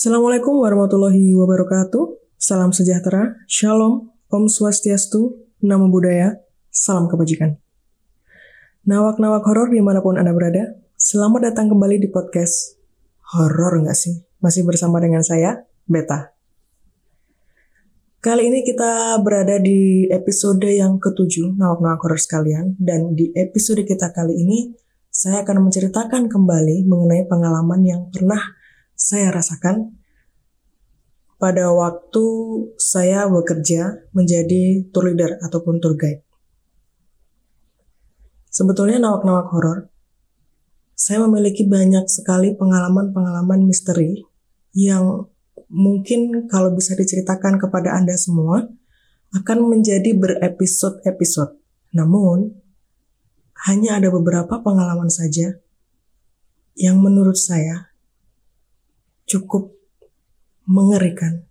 Assalamualaikum warahmatullahi wabarakatuh. Salam sejahtera, shalom, om swastiastu, namo buddhaya, salam kebajikan. Nawak-nawak horor di mana pun Anda berada, selamat datang kembali di podcast Horor nggak sih? Masih bersama dengan saya, Beta. Kali ini kita berada di episode yang ketujuh, nawak-nawak horor sekalian. Dan di episode kita kali ini, saya akan menceritakan kembali mengenai pengalaman yang pernah saya rasakan pada waktu saya bekerja menjadi tour leader ataupun tour guide. Sebetulnya nawak-nawak horor, saya memiliki banyak sekali pengalaman-pengalaman misteri yang mungkin kalau bisa diceritakan kepada Anda semua akan menjadi berepisode-episode. Namun, hanya ada beberapa pengalaman saja yang menurut saya cukup mengerikan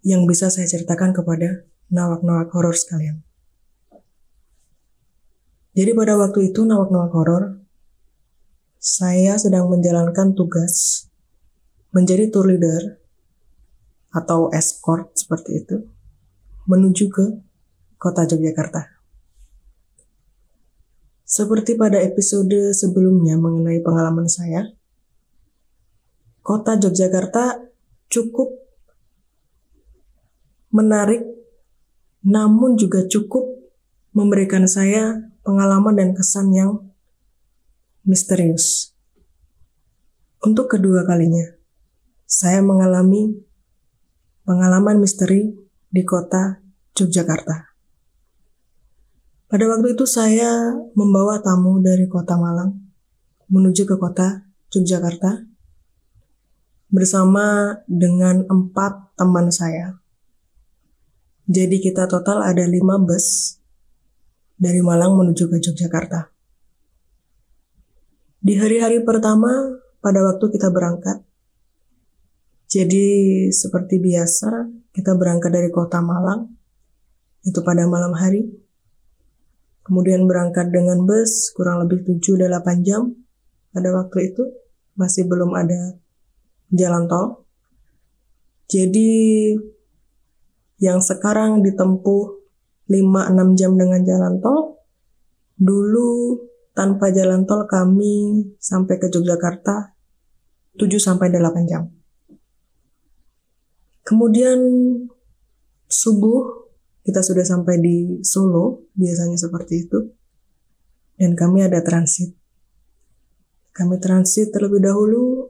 yang bisa saya ceritakan kepada nawak-nawak horor sekalian. Jadi pada waktu itu nawak-nawak horor, saya sedang menjalankan tugas menjadi tour leader atau escort seperti itu menuju ke kota Yogyakarta. Seperti pada episode sebelumnya mengenai pengalaman saya, kota Yogyakarta cukup menarik, namun juga cukup memberikan saya pengalaman dan kesan yang misterius. Untuk kedua kalinya, saya mengalami pengalaman misteri di kota Yogyakarta. Pada waktu itu saya membawa tamu dari kota Malang menuju ke kota Yogyakarta bersama dengan empat teman saya. Jadi kita total ada lima bus dari Malang menuju ke Yogyakarta. Di hari-hari pertama pada waktu kita berangkat, jadi seperti biasa kita berangkat dari kota Malang, itu pada malam hari. Kemudian berangkat dengan bus kurang lebih 7-8 jam pada waktu itu. Masih belum ada jalan tol. Jadi yang sekarang ditempuh 5-6 jam dengan jalan tol, dulu tanpa jalan tol kami sampai ke Yogyakarta 7 sampai 8 jam. Kemudian subuh kita sudah sampai di Solo, biasanya seperti itu. Dan kami ada transit. Kami transit terlebih dahulu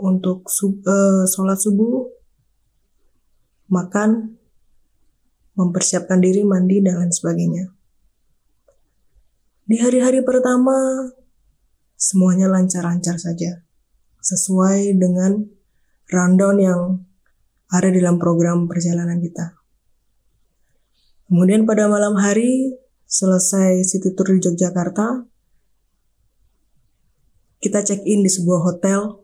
untuk sub, uh, sholat subuh, makan, mempersiapkan diri, mandi, dan lain sebagainya. Di hari-hari pertama, semuanya lancar-lancar saja. Sesuai dengan rundown yang ada dalam program perjalanan kita. Kemudian pada malam hari, selesai city tour di Yogyakarta, kita check in di sebuah hotel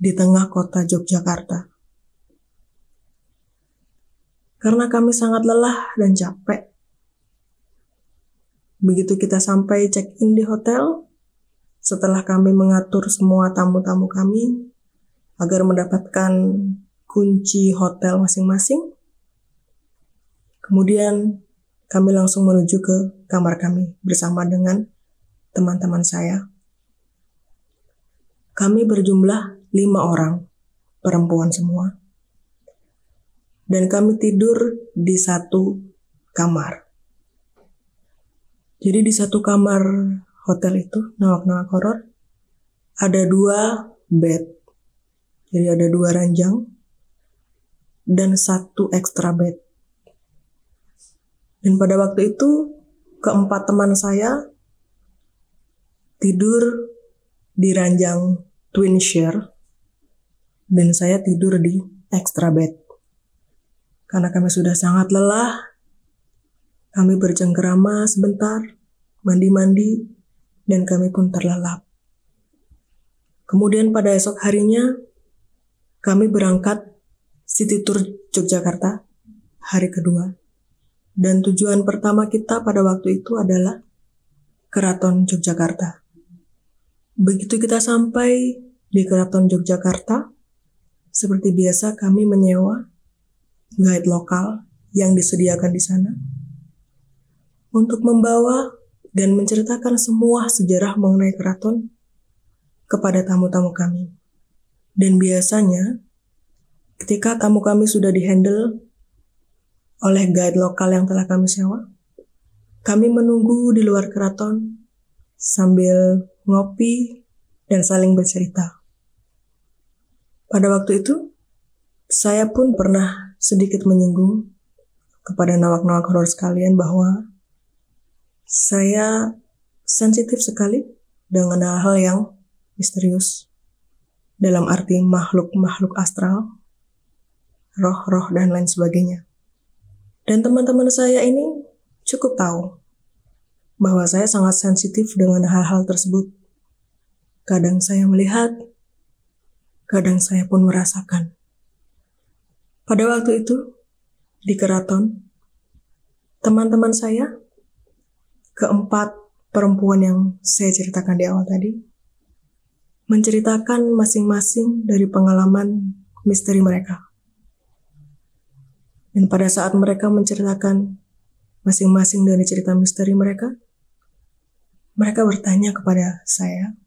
di tengah kota Yogyakarta. Karena kami sangat lelah dan capek. Begitu kita sampai check-in di hotel, setelah kami mengatur semua tamu-tamu kami agar mendapatkan kunci hotel masing-masing, kemudian kami langsung menuju ke kamar kami bersama dengan teman-teman saya. Kami berjumlah lima orang, perempuan semua. Dan kami tidur di satu kamar. Jadi di satu kamar hotel itu, nawak-nawak horor, ada dua bed. Jadi ada dua ranjang dan satu extra bed. Dan pada waktu itu keempat teman saya tidur di ranjang twin share dan saya tidur di extra bed. Karena kami sudah sangat lelah, kami bercengkerama sebentar, mandi-mandi, dan kami pun terlelap. Kemudian pada esok harinya, kami berangkat City Tour Yogyakarta hari kedua. Dan tujuan pertama kita pada waktu itu adalah Keraton Yogyakarta. Begitu kita sampai di Keraton Yogyakarta, seperti biasa kami menyewa guide lokal yang disediakan di sana untuk membawa dan menceritakan semua sejarah mengenai keraton kepada tamu-tamu kami. Dan biasanya, ketika tamu kami sudah dihandle oleh guide lokal yang telah kami sewa, kami menunggu di luar keraton sambil ngopi dan saling bercerita. Pada waktu itu, saya pun pernah sedikit menyinggung kepada nawak-nawak horor sekalian bahwa saya sensitif sekali dengan hal-hal yang misterius dalam arti makhluk-makhluk astral, roh-roh dan lain sebagainya. Dan teman-teman saya ini cukup tahu bahwa saya sangat sensitif dengan hal-hal tersebut. Kadang saya melihat, kadang saya pun merasakan. Pada waktu itu, di keraton, teman-teman saya, keempat perempuan yang saya ceritakan di awal tadi, menceritakan masing-masing dari pengalaman misteri mereka. Dan pada saat mereka menceritakan masing-masing dari cerita misteri mereka, mereka bertanya kepada saya,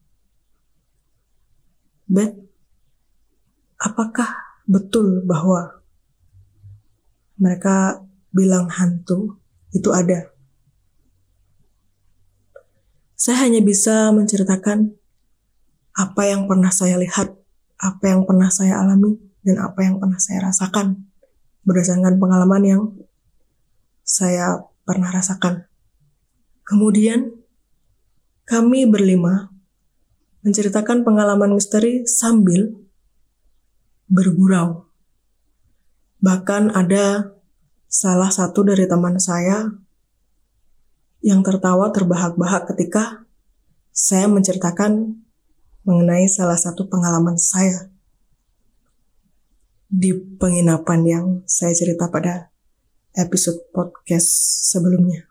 Beth, apakah betul bahwa mereka bilang hantu itu ada? Saya hanya bisa menceritakan apa yang pernah saya lihat, apa yang pernah saya alami, dan apa yang pernah saya rasakan berdasarkan pengalaman yang saya pernah rasakan. Kemudian, kami berlima menceritakan pengalaman misteri sambil bergurau. Bahkan ada salah satu dari teman saya yang tertawa terbahak-bahak ketika saya menceritakan mengenai salah satu pengalaman saya di penginapan yang saya cerita pada episode podcast sebelumnya.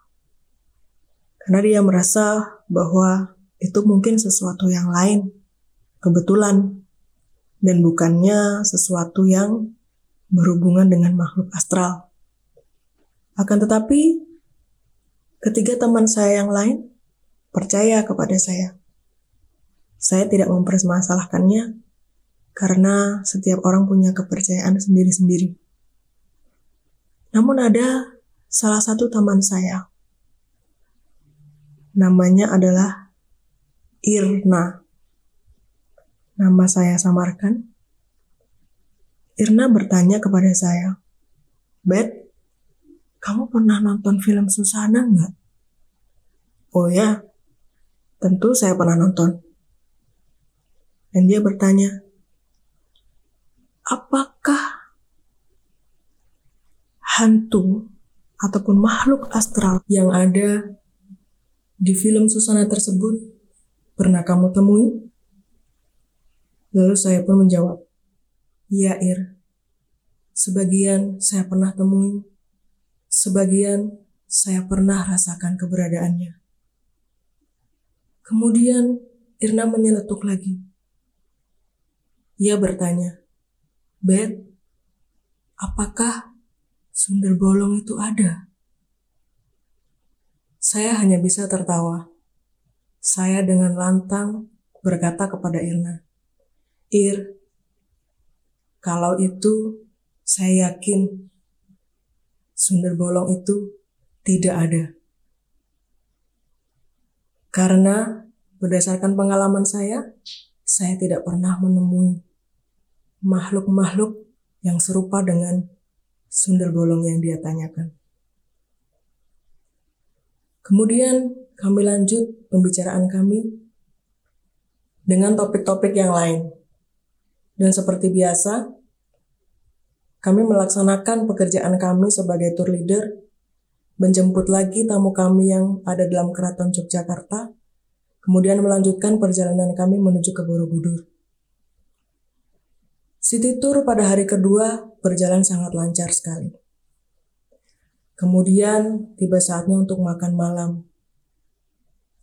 Karena dia merasa bahwa itu mungkin sesuatu yang lain, kebetulan, dan bukannya sesuatu yang berhubungan dengan makhluk astral. Akan tetapi, ketiga teman saya yang lain percaya kepada saya. Saya tidak mempermasalahkannya karena setiap orang punya kepercayaan sendiri-sendiri. Namun ada salah satu teman saya. Namanya adalah Irna nama saya samarkan, Irna bertanya kepada saya, Bet, kamu pernah nonton film Susana nggak? Oh ya, tentu saya pernah nonton. Dan dia bertanya, apakah hantu ataupun makhluk astral yang ada di film Susana tersebut pernah kamu temui? Lalu saya pun menjawab, Iya Ir, sebagian saya pernah temui, sebagian saya pernah rasakan keberadaannya. Kemudian Irna menyeletuk lagi. Ia bertanya, Bet, apakah sumber bolong itu ada? Saya hanya bisa tertawa. Saya dengan lantang berkata kepada Irna, Ir, kalau itu saya yakin sumber bolong itu tidak ada. Karena berdasarkan pengalaman saya, saya tidak pernah menemui makhluk-makhluk yang serupa dengan sumber bolong yang dia tanyakan. Kemudian kami lanjut pembicaraan kami dengan topik-topik yang lain. Dan seperti biasa, kami melaksanakan pekerjaan kami sebagai tour leader, menjemput lagi tamu kami yang ada dalam keraton Yogyakarta, kemudian melanjutkan perjalanan kami menuju ke Borobudur. City Tour pada hari kedua berjalan sangat lancar sekali. Kemudian tiba saatnya untuk makan malam.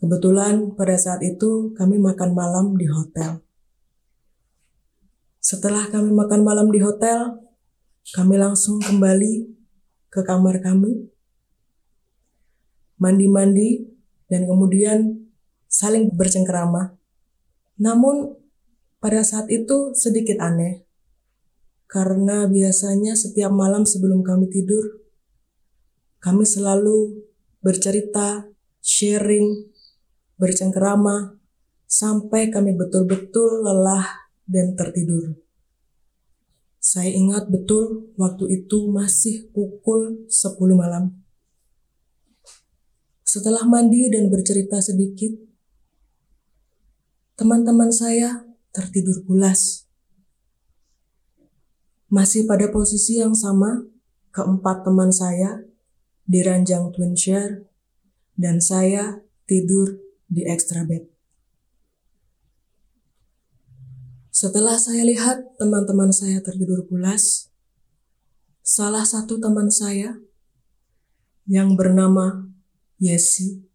Kebetulan pada saat itu kami makan malam di hotel. Setelah kami makan malam di hotel, kami langsung kembali ke kamar kami, mandi-mandi, dan kemudian saling bercengkerama. Namun, pada saat itu sedikit aneh, karena biasanya setiap malam sebelum kami tidur, kami selalu bercerita, sharing, bercengkerama, sampai kami betul-betul lelah dan tertidur. Saya ingat betul waktu itu masih pukul 10 malam. Setelah mandi dan bercerita sedikit, teman-teman saya tertidur pulas. Masih pada posisi yang sama, keempat teman saya di ranjang twin share dan saya tidur di extra bed. Setelah saya lihat teman-teman saya tertidur pulas, salah satu teman saya yang bernama Yesi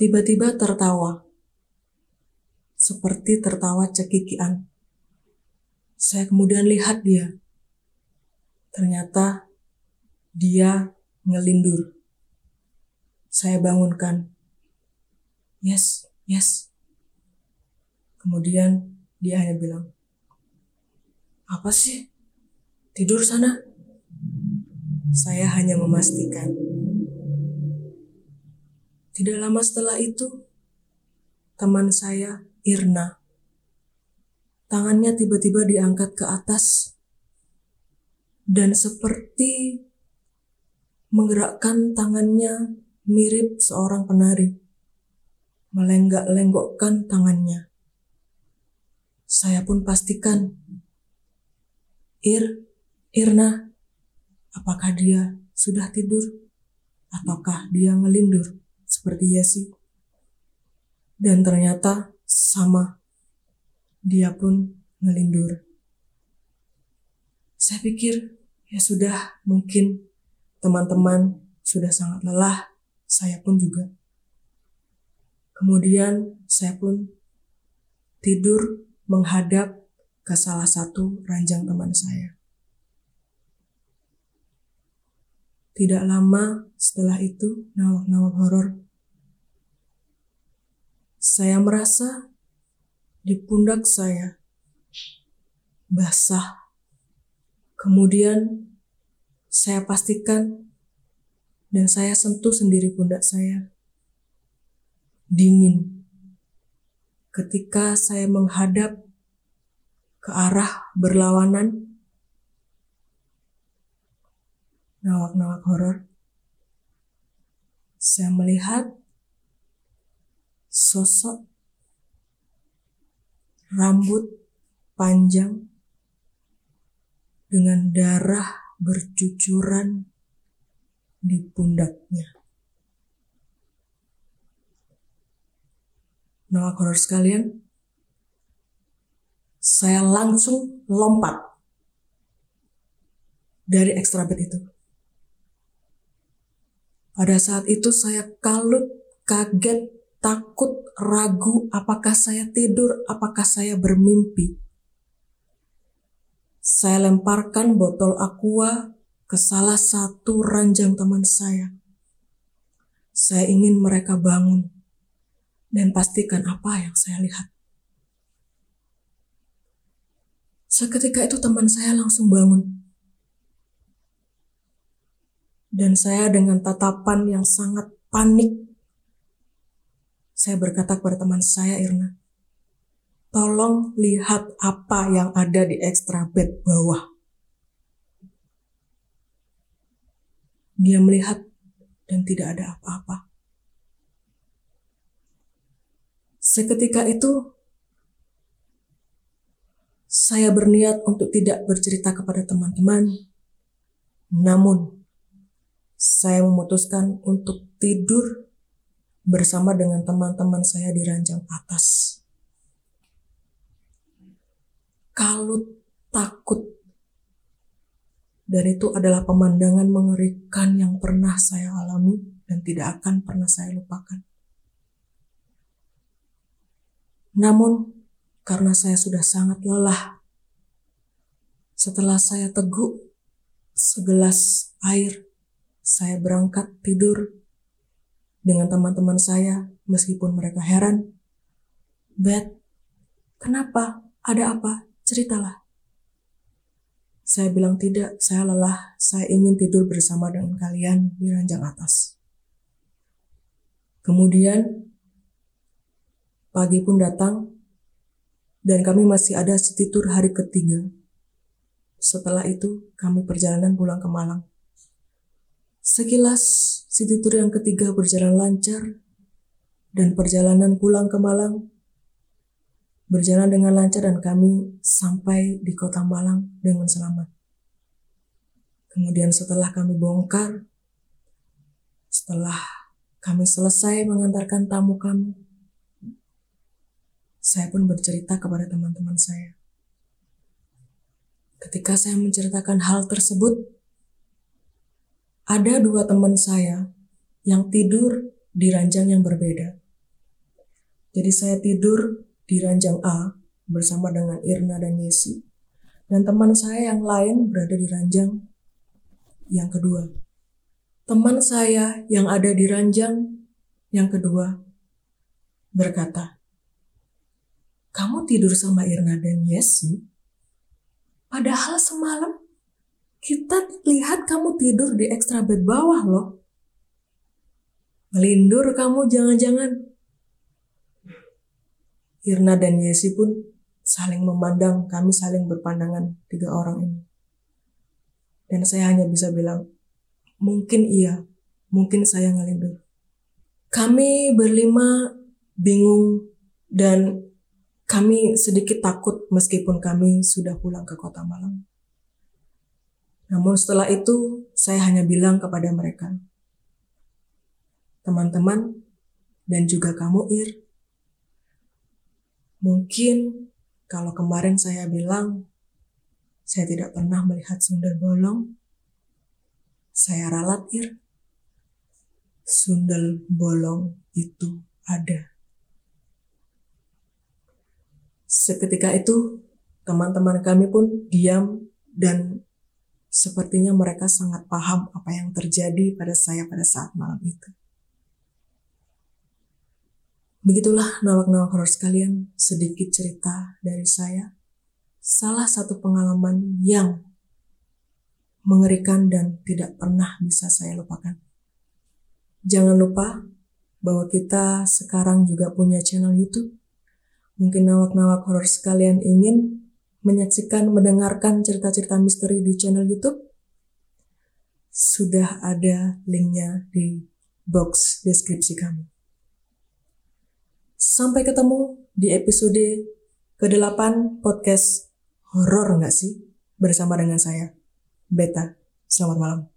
tiba-tiba tertawa, seperti tertawa cekikian. Saya kemudian lihat dia. Ternyata dia ngelindur. Saya bangunkan. Yes, yes, Kemudian dia hanya bilang, apa sih? Tidur sana? Saya hanya memastikan. Tidak lama setelah itu, teman saya, Irna, tangannya tiba-tiba diangkat ke atas dan seperti menggerakkan tangannya mirip seorang penari, melenggak-lenggokkan tangannya. Saya pun pastikan, Ir, Irna, apakah dia sudah tidur? Ataukah dia ngelindur seperti Yesi? Dan ternyata sama, dia pun ngelindur. Saya pikir, ya sudah mungkin teman-teman sudah sangat lelah, saya pun juga. Kemudian saya pun tidur menghadap ke salah satu ranjang teman saya. Tidak lama setelah itu, nawak-nawak horor, saya merasa di pundak saya basah. Kemudian saya pastikan dan saya sentuh sendiri pundak saya. Dingin ketika saya menghadap ke arah berlawanan nawak-nawak horor, saya melihat sosok rambut panjang dengan darah bercucuran di pundaknya. Nama horor sekalian, saya langsung lompat dari extra bed itu. Pada saat itu saya kalut, kaget, takut, ragu apakah saya tidur, apakah saya bermimpi. Saya lemparkan botol aqua ke salah satu ranjang teman saya. Saya ingin mereka bangun dan pastikan apa yang saya lihat. Seketika itu teman saya langsung bangun. Dan saya dengan tatapan yang sangat panik, saya berkata kepada teman saya Irna, tolong lihat apa yang ada di extra bed bawah. Dia melihat dan tidak ada apa-apa. Seketika itu, saya berniat untuk tidak bercerita kepada teman-teman. Namun, saya memutuskan untuk tidur bersama dengan teman-teman saya di ranjang atas. Kalut, takut, dan itu adalah pemandangan mengerikan yang pernah saya alami dan tidak akan pernah saya lupakan. Namun, karena saya sudah sangat lelah. Setelah saya teguk segelas air, saya berangkat tidur dengan teman-teman saya meskipun mereka heran. Bet, kenapa? Ada apa? Ceritalah. Saya bilang tidak, saya lelah, saya ingin tidur bersama dengan kalian di ranjang atas. Kemudian, pagi pun datang, dan kami masih ada city tour hari ketiga. Setelah itu, kami perjalanan pulang ke Malang. Sekilas, city tour yang ketiga berjalan lancar, dan perjalanan pulang ke Malang berjalan dengan lancar dan kami sampai di kota Malang dengan selamat. Kemudian setelah kami bongkar, setelah kami selesai mengantarkan tamu kami, saya pun bercerita kepada teman-teman saya. Ketika saya menceritakan hal tersebut, ada dua teman saya yang tidur di ranjang yang berbeda. Jadi saya tidur di ranjang A bersama dengan Irna dan Yesi. Dan teman saya yang lain berada di ranjang yang kedua. Teman saya yang ada di ranjang yang kedua berkata, "Kamu tidur sama Irna dan Yesi? Padahal semalam kita lihat kamu tidur di ekstra bed bawah loh. Melindur kamu jangan-jangan. Irna dan Yesi pun saling memandang, kami saling berpandangan tiga orang ini. Dan saya hanya bisa bilang, mungkin iya, mungkin saya ngelindur. Kami berlima bingung dan kami sedikit takut meskipun kami sudah pulang ke kota Malang. Namun setelah itu saya hanya bilang kepada mereka, teman-teman dan juga kamu Ir, Mungkin kalau kemarin saya bilang saya tidak pernah melihat sundel bolong, saya ralat ir. Sundel bolong itu ada. Seketika itu, teman-teman kami pun diam dan sepertinya mereka sangat paham apa yang terjadi pada saya pada saat malam itu. Begitulah nawak-nawak horor sekalian, sedikit cerita dari saya. Salah satu pengalaman yang mengerikan dan tidak pernah bisa saya lupakan. Jangan lupa bahwa kita sekarang juga punya channel YouTube. Mungkin nawak-nawak horor sekalian ingin menyaksikan, mendengarkan cerita-cerita misteri di channel YouTube. Sudah ada linknya di box deskripsi kami. Sampai ketemu di episode ke-8 podcast horor nggak sih? Bersama dengan saya, Beta. Selamat malam.